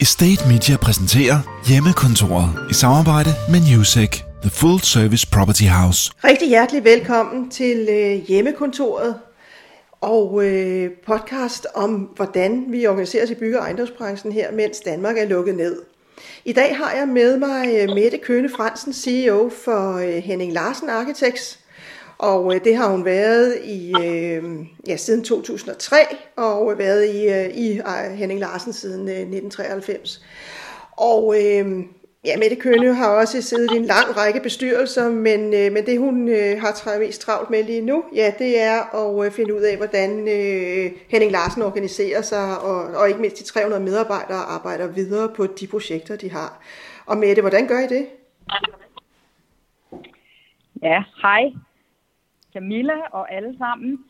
Estate Media præsenterer Hjemmekontoret i samarbejde med Newsec, The Full Service Property House. Rigtig hjertelig velkommen til øh, Hjemmekontoret og øh, podcast om, hvordan vi organiserer os i bygge- og ejendomsbranchen her, mens Danmark er lukket ned. I dag har jeg med mig øh, Mette Køne Fransen, CEO for øh, Henning Larsen Architects, og øh, det har hun været i øh, ja, siden 2003, og øh, været i, øh, i øh, Henning Larsen siden øh, 1993. Og øh, ja, Mette Kønne har også siddet i en lang række bestyrelser, men, øh, men det hun øh, har tra- mest travlt med lige nu, ja, det er at øh, finde ud af, hvordan øh, Henning Larsen organiserer sig, og, og ikke mindst de 300 medarbejdere arbejder videre på de projekter, de har. Og Mette, hvordan gør I det? Ja, hej. Camilla og alle sammen.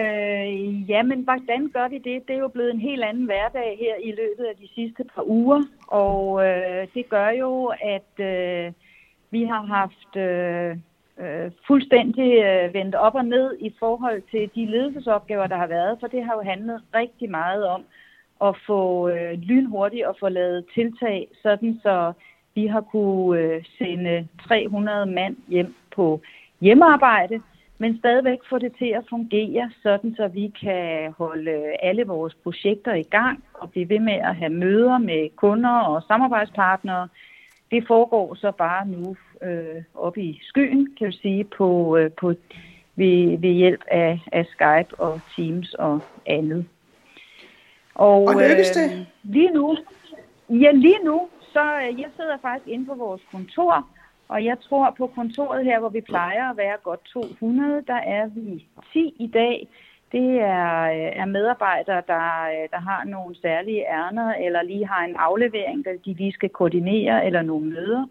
Øh, jamen, hvordan gør vi det? Det er jo blevet en helt anden hverdag her i løbet af de sidste par uger, og øh, det gør jo, at øh, vi har haft øh, øh, fuldstændig øh, vendt op og ned i forhold til de ledelsesopgaver, der har været, for det har jo handlet rigtig meget om at få øh, lynhurtigt og få lavet tiltag, sådan så vi har kunne øh, sende 300 mand hjem på hjemmearbejde, men stadigvæk få det til at fungere, sådan så vi kan holde alle vores projekter i gang og blive ved med at have møder med kunder og samarbejdspartnere. Det foregår så bare nu øh, oppe i skyen, kan jeg sige, på, øh, på, ved, ved hjælp af, af Skype og Teams og andet. Og, og lykkes det? Øh, lige nu, ja, lige nu, så øh, jeg sidder faktisk inde på vores kontor, og jeg tror på kontoret her, hvor vi plejer at være godt 200, der er vi 10 i dag. Det er, øh, er medarbejdere, der, øh, der har nogle særlige ærner, eller lige har en aflevering, der de lige skal koordinere, eller nogle møder.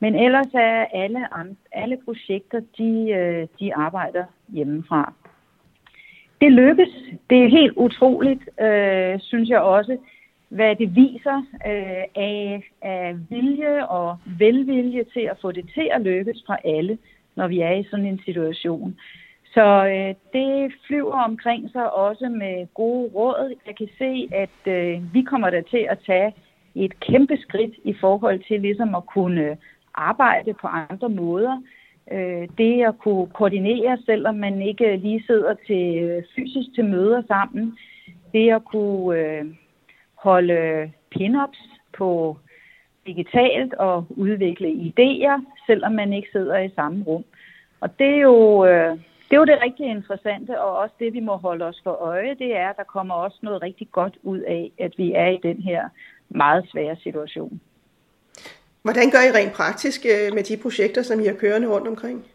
Men ellers er alle, alle projekter, de, øh, de arbejder hjemmefra. Det lykkes. Det er helt utroligt, øh, synes jeg også, hvad det viser øh, af, af vilje og velvilje til at få det til at lykkes fra alle, når vi er i sådan en situation. Så øh, det flyver omkring sig også med gode råd. Jeg kan se, at øh, vi kommer der til at tage et kæmpe skridt i forhold til ligesom at kunne arbejde på andre måder. Øh, det at kunne koordinere, selvom man ikke lige sidder til øh, fysisk til møder sammen. Det at kunne øh, holde pinups på digitalt og udvikle idéer, selvom man ikke sidder i samme rum. Og det er jo, øh, det, er jo det rigtig interessante, og også det, vi må holde os for øje, det er, at der kommer også noget rigtig godt ud af, at vi er i den her meget svære situation. Hvordan gør I rent praktisk øh, med de projekter, som I har kørende rundt omkring?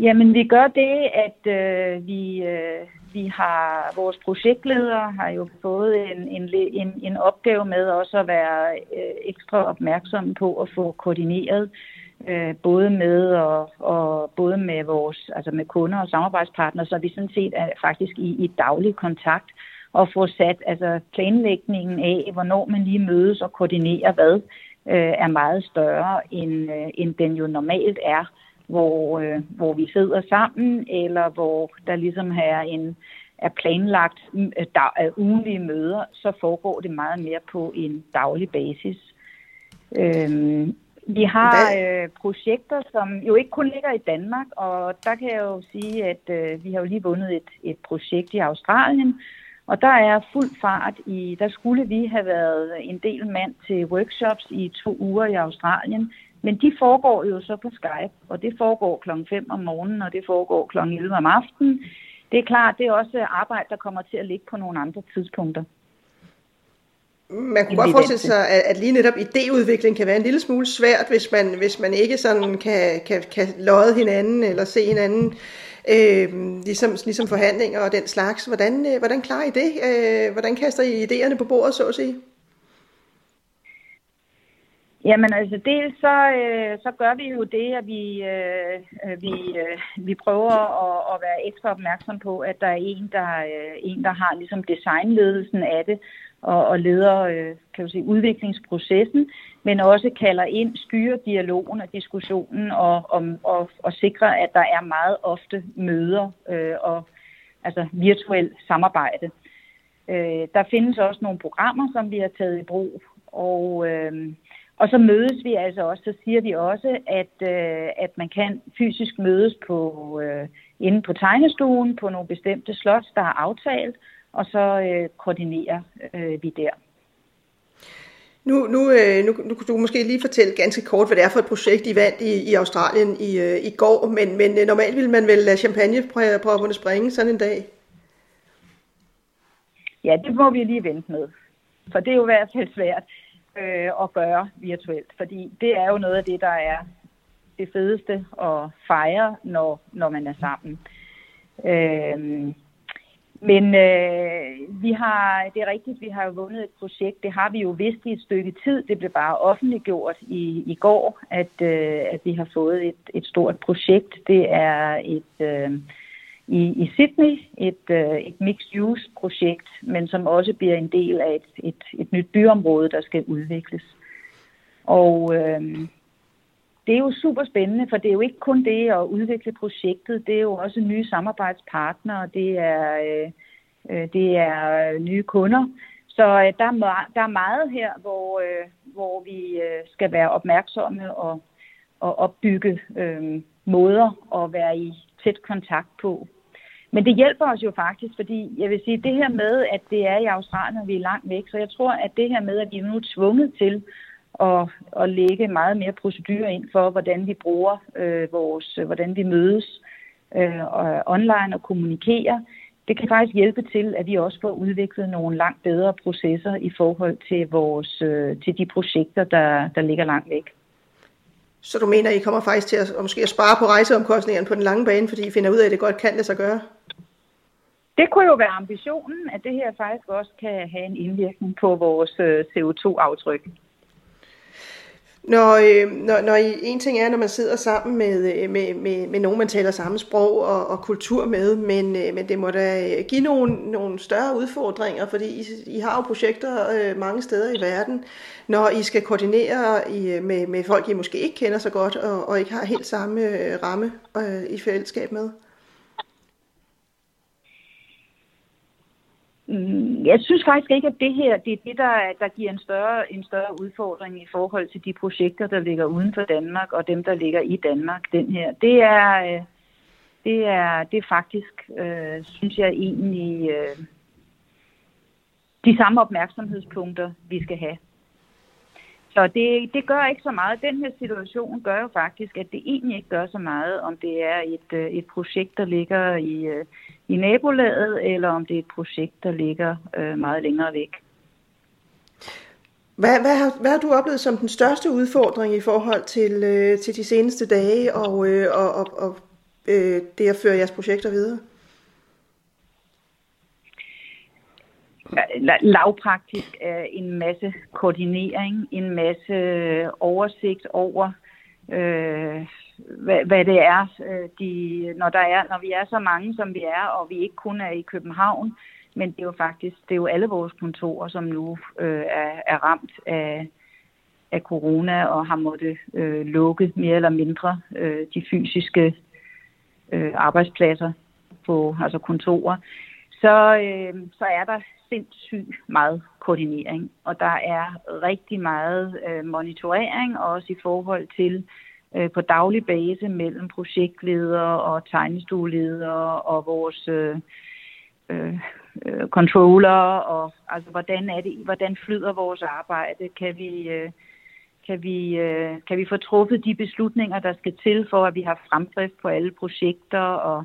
Jamen, vi gør det, at øh, vi, øh, vi har, vores projektledere har jo fået en, en, en, en opgave med også at være øh, ekstra opmærksomme på at få koordineret øh, både med og, og både med vores altså med kunder og samarbejdspartnere, så vi sådan set er faktisk i, i daglig kontakt og få sat altså planlægningen af, hvornår man lige mødes og koordinerer hvad, øh, er meget større end, øh, end den jo normalt er hvor, øh, hvor vi sidder sammen, eller hvor der ligesom er en er planlagt øh, der er ugenlige møder, så foregår det meget mere på en daglig basis. Øhm, vi har øh, projekter, som jo ikke kun ligger i Danmark, og der kan jeg jo sige, at øh, vi har jo lige vundet et, et projekt i Australien, og der er fuld fart i, der skulle vi have været en del mand til workshops i to uger i Australien, men de foregår jo så på Skype, og det foregår kl. 5 om morgenen, og det foregår kl. 11 om aftenen. Det er klart, det er også arbejde, der kommer til at ligge på nogle andre tidspunkter. Man kunne godt forestille sig, at, at lige netop idéudvikling kan være en lille smule svært, hvis man, hvis man ikke sådan kan, kan, kan lodde hinanden eller se hinanden, øh, ligesom, ligesom forhandlinger og den slags. Hvordan, øh, hvordan klarer I det? Øh, hvordan kaster I idéerne på bordet, så at sige? Jamen altså, dels så, øh, så gør vi jo det, at vi, øh, vi, øh, vi prøver at, at være ekstra opmærksom på, at der er en, der, øh, en, der har ligesom designledelsen af det, og, og leder øh, kan du sige, udviklingsprocessen, men også kalder ind, styrer dialogen og diskussionen og, og, og, og sikrer, at der er meget ofte møder øh, og altså virtuelt samarbejde. Øh, der findes også nogle programmer, som vi har taget i brug, og, øh, og så mødes vi altså også, så siger vi også, at, øh, at man kan fysisk mødes på, øh, inde på tegnestuen på nogle bestemte slots, der er aftalt, og så øh, koordinerer øh, vi der. Nu, nu, øh, nu, nu kan du måske lige fortælle ganske kort, hvad det er for et projekt, I vandt i, i Australien i, øh, i går, men, men øh, normalt vil man vel lade champagnepropperne springe sådan en dag? Ja, det må vi lige vente med. For det er jo i hvert fald svært øh, at gøre virtuelt, fordi det er jo noget af det, der er det fedeste at fejre, når, når man er sammen. Øh, men øh, vi har, det er rigtigt, vi har jo vundet et projekt. Det har vi jo vidst i et stykke tid. Det blev bare offentliggjort i, i går, at, øh, at vi har fået et, et stort projekt. Det er et øh, i, i Sydney, et, øh, et mixed use projekt, men som også bliver en del af et, et, et nyt byområde, der skal udvikles. Og øh, det er jo super spændende, for det er jo ikke kun det at udvikle projektet, det er jo også nye samarbejdspartnere, det er, øh, øh det er nye kunder. Så øh, der, er, der er meget her, hvor, øh, hvor vi øh, skal være opmærksomme og, og opbygge øh, måder at være i tæt kontakt på. Men det hjælper os jo faktisk, fordi jeg vil sige, det her med, at det er i Australien, og vi er langt væk, så jeg tror, at det her med, at vi er nu tvunget til at, at lægge meget mere procedurer ind for, hvordan vi bruger øh, vores, hvordan vi mødes øh, online og kommunikerer. Det kan faktisk hjælpe til, at vi også får udviklet nogle langt bedre processer i forhold til, vores, øh, til de projekter, der, der ligger langt væk. Så du mener, I kommer faktisk til at, at måske at spare på rejseomkostningerne på den lange bane, fordi I finder ud af, at det godt kan lade sig gøre? Det kunne jo være ambitionen, at det her faktisk også kan have en indvirkning på vores CO2-aftryk. Når, øh, når, når øh, en ting er, når man sidder sammen med, øh, med, med, med nogen, man taler samme sprog og, og kultur med, men, øh, men det må da øh, give nogle, nogle større udfordringer, fordi I, I har jo projekter øh, mange steder i verden, når I skal koordinere i, med, med folk, I måske ikke kender så godt, og, og ikke har helt samme øh, ramme øh, i fællesskab med. Jeg synes faktisk ikke, at det her det er det, der, der giver en større, en større udfordring i forhold til de projekter, der ligger uden for Danmark, og dem, der ligger i Danmark. Den her. Det er, øh, det er, det er faktisk, øh, synes jeg egentlig, øh, de samme opmærksomhedspunkter, vi skal have. Så det, det gør ikke så meget. Den her situation gør jo faktisk, at det egentlig ikke gør så meget, om det er et, øh, et projekt, der ligger i, øh, i nabolaget, eller om det er et projekt, der ligger øh, meget længere væk. Hvad, hvad, har, hvad har du oplevet som den største udfordring i forhold til, øh, til de seneste dage og, øh, og, og, og øh, det at føre jeres projekter videre? lavpraktisk er en masse koordinering, en masse oversigt over, øh, hvad, hvad det er, øh, de, når, der er, når vi er så mange, som vi er, og vi ikke kun er i København, men det er jo faktisk det er jo alle vores kontorer, som nu øh, er, er ramt af, af corona og har måttet øh, lukke mere eller mindre øh, de fysiske øh, arbejdspladser på altså kontorer, så, øh, så er der sindssygt meget koordinering, og der er rigtig meget øh, monitorering, også i forhold til øh, på daglig base mellem projektledere og tegnestueledere og vores øh, øh, øh, controller, og altså hvordan er det, hvordan flyder vores arbejde, kan vi øh, kan vi, øh, kan vi få truffet de beslutninger, der skal til for, at vi har fremdrift på alle projekter, og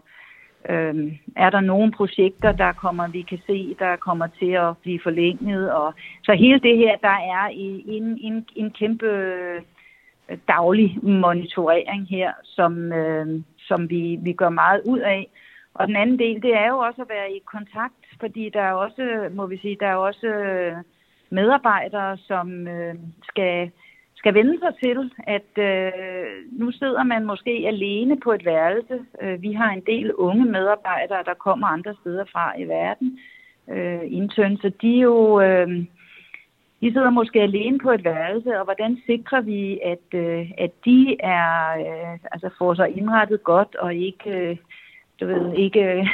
Øh, er der nogle projekter, der kommer, vi kan se, der kommer til at blive forlænget? Og, så hele det her, der er en, en, en kæmpe øh, daglig monitorering her, som, øh, som vi, vi gør meget ud af. Og den anden del, det er jo også at være i kontakt, fordi der er også, må vi sige, der er også medarbejdere, som øh, skal skal vende sig til, at øh, nu sidder man måske alene på et værelse. Øh, vi har en del unge medarbejdere, der kommer andre steder fra i verden, øh, intern, så de er jo... Øh, de sidder måske alene på et værelse, og hvordan sikrer vi, at, øh, at de er, øh, altså får sig indrettet godt, og ikke, øh, du ved, ikke, øh,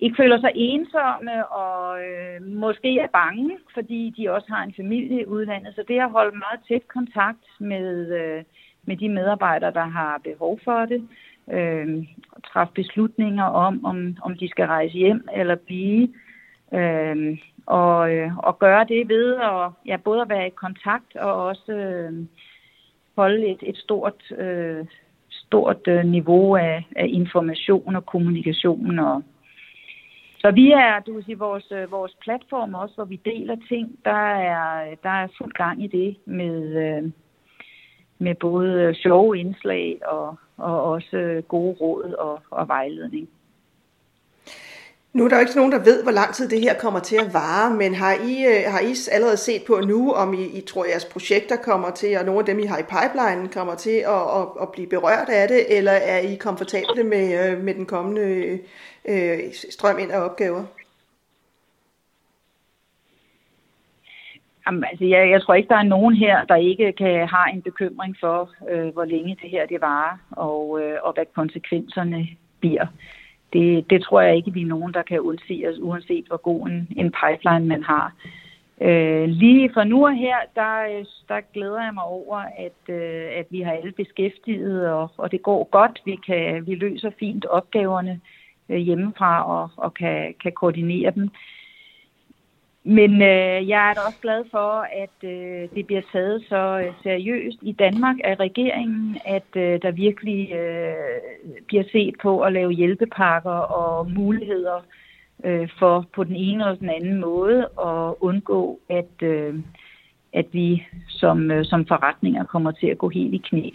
ikke føler sig ensomme og øh, måske er bange, fordi de også har en familie i udlandet. Så det at holde meget tæt kontakt med, øh, med de medarbejdere, der har behov for det, øh, træffe beslutninger om, om, om de skal rejse hjem eller blive, øh, og, øh, og gøre det ved at ja, både at være i kontakt og også øh, holde et, et stort, øh, stort øh, niveau af, af information og kommunikation. Og, så vi er, du vil sige, vores, øh, vores platform også, hvor vi deler ting, der er, der er fuld gang i det med, øh, med både øh, sjove indslag og, og også øh, gode råd og, og vejledning. Nu er der jo ikke nogen, der ved, hvor lang tid det her kommer til at vare, men har I, øh, har I allerede set på nu, om I, I tror, jeres projekter kommer til, og nogle af dem, I har i pipeline, kommer til at, at, at blive berørt af det, eller er I komfortable med, øh, med den kommende øh, strøm ind af opgaver? Jamen, altså, jeg, jeg tror ikke, der er nogen her, der ikke kan have en bekymring for, øh, hvor længe det her det varer, og, øh, og hvad konsekvenserne bliver det, det tror jeg ikke, vi er nogen, der kan undse os, uanset hvor god en, en pipeline man har. Øh, lige for nu og her, der, der glæder jeg mig over, at, øh, at vi har alle beskæftiget, og, og det går godt. Vi, kan, vi løser fint opgaverne øh, hjemmefra og, og kan, kan koordinere dem. Men øh, jeg er da også glad for, at øh, det bliver taget så øh, seriøst i Danmark af regeringen, at øh, der virkelig øh, bliver set på at lave hjælpepakker og muligheder øh, for på den ene og den anden måde at undgå, at, øh, at vi som, øh, som forretninger kommer til at gå helt i knæ.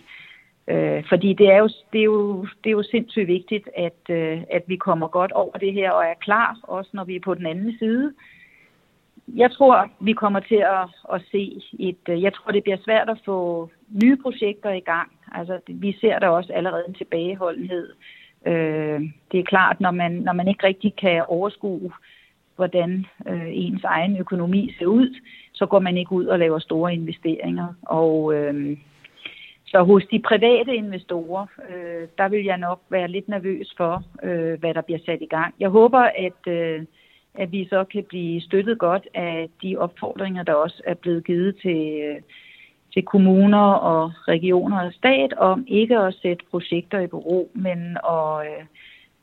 Øh, fordi det er, jo, det, er jo, det er jo sindssygt vigtigt, at, øh, at vi kommer godt over det her og er klar, også når vi er på den anden side jeg tror, vi kommer til at, at se et... Øh, jeg tror, det bliver svært at få nye projekter i gang. Altså, vi ser der også allerede en tilbageholdenhed. Øh, det er klart, når man, når man ikke rigtig kan overskue, hvordan øh, ens egen økonomi ser ud, så går man ikke ud og laver store investeringer. Og øh, så hos de private investorer, øh, der vil jeg nok være lidt nervøs for, øh, hvad der bliver sat i gang. Jeg håber, at... Øh, at vi så kan blive støttet godt af de opfordringer, der også er blevet givet til, til kommuner og regioner og stat om ikke at sætte projekter i bero, men at øh,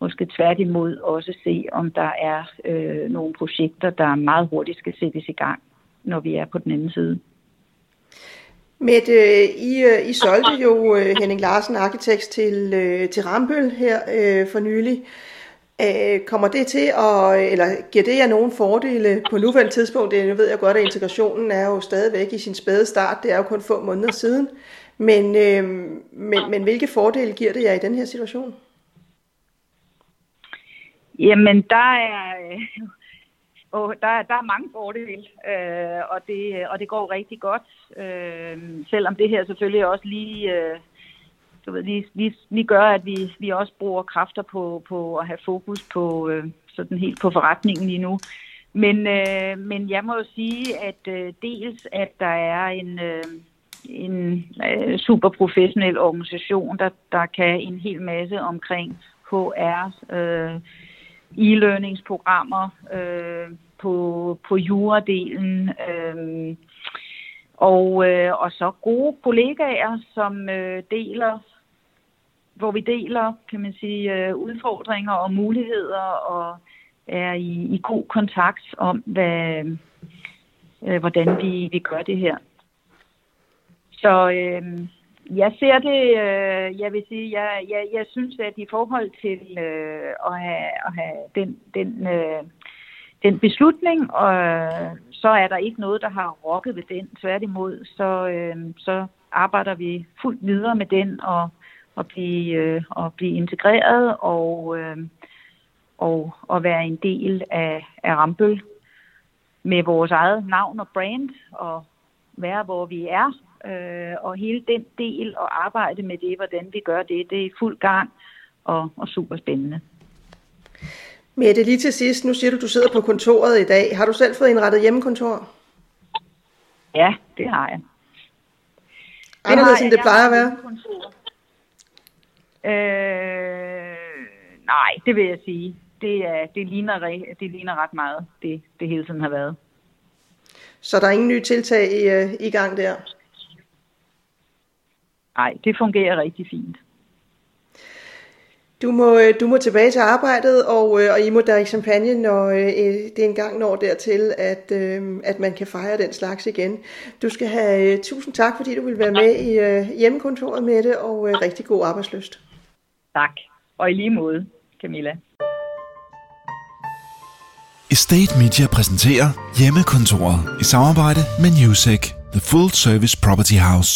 måske tværtimod også se, om der er øh, nogle projekter, der meget hurtigt skal sættes i gang, når vi er på den anden side. Mette, I, øh, I solgte jo øh, Henning Larsen Arkitekt til, øh, til Rambøl her øh, for nylig. Øh, kommer det til at, eller giver det jer nogen fordele på nuværende tidspunkt? Det, nu ved jeg godt, at integrationen er jo stadigvæk i sin spæde start. Det er jo kun få måneder siden. Men, øh, men, men hvilke fordele giver det jer i den her situation? Jamen, der er, øh, og der, der er mange fordele, øh, og, det, og det går rigtig godt. Øh, selvom det her selvfølgelig også lige... Øh, du ved, lige, lige, lige gør, at vi, vi også bruger kræfter på, på at have fokus på øh, sådan helt på forretningen lige nu. Men, øh, men jeg må jo sige, at øh, dels at der er en, øh, en øh, super professionel organisation, der, der kan en hel masse omkring HR, øh, e-learningsprogrammer, øh, på, på juradelen, øh, og, øh, og så gode kollegaer, som øh, deler hvor vi deler, kan man sige, øh, udfordringer og muligheder og er i, i god kontakt om, hvad, øh, hvordan vi, vi gør det her. Så øh, jeg ser det, øh, jeg vil sige, jeg, jeg, jeg synes, at i forhold til øh, at have, at have den, den, øh, den beslutning, og øh, så er der ikke noget, der har rokket ved den. Tværtimod, så, øh, så arbejder vi fuldt videre med den, og at blive, øh, at blive integreret og, øh, og, og være en del af, af Rambøl med vores eget navn og brand og være, hvor vi er. Øh, og hele den del og arbejde med det, hvordan vi gør det, det er fuld gang og, og super spændende. Mette, lige til sidst, nu siger du, du sidder på kontoret i dag. Har du selv fået indrettet hjemmekontor? Ja, det har jeg. Anderledes end det plejer at være? Øh, nej, det vil jeg sige. det, er, det, ligner, det ligner ret meget, det, det hele tiden har været. Så der er ingen nye tiltag i, øh, i gang der? Nej, det fungerer rigtig fint. Du må, øh, du må tilbage til arbejdet, og, øh, og I må drikke champagne, når det engang når dertil, at, at man kan fejre den slags igen. Du skal have tusind tak, fordi du vil være med i hjemmekontoret med det, og rigtig god arbejdsløst. Tak, og i lige måde, Camilla. Estate Media præsenterer Hjemmekontoret i samarbejde med Newsec, The Full Service Property House.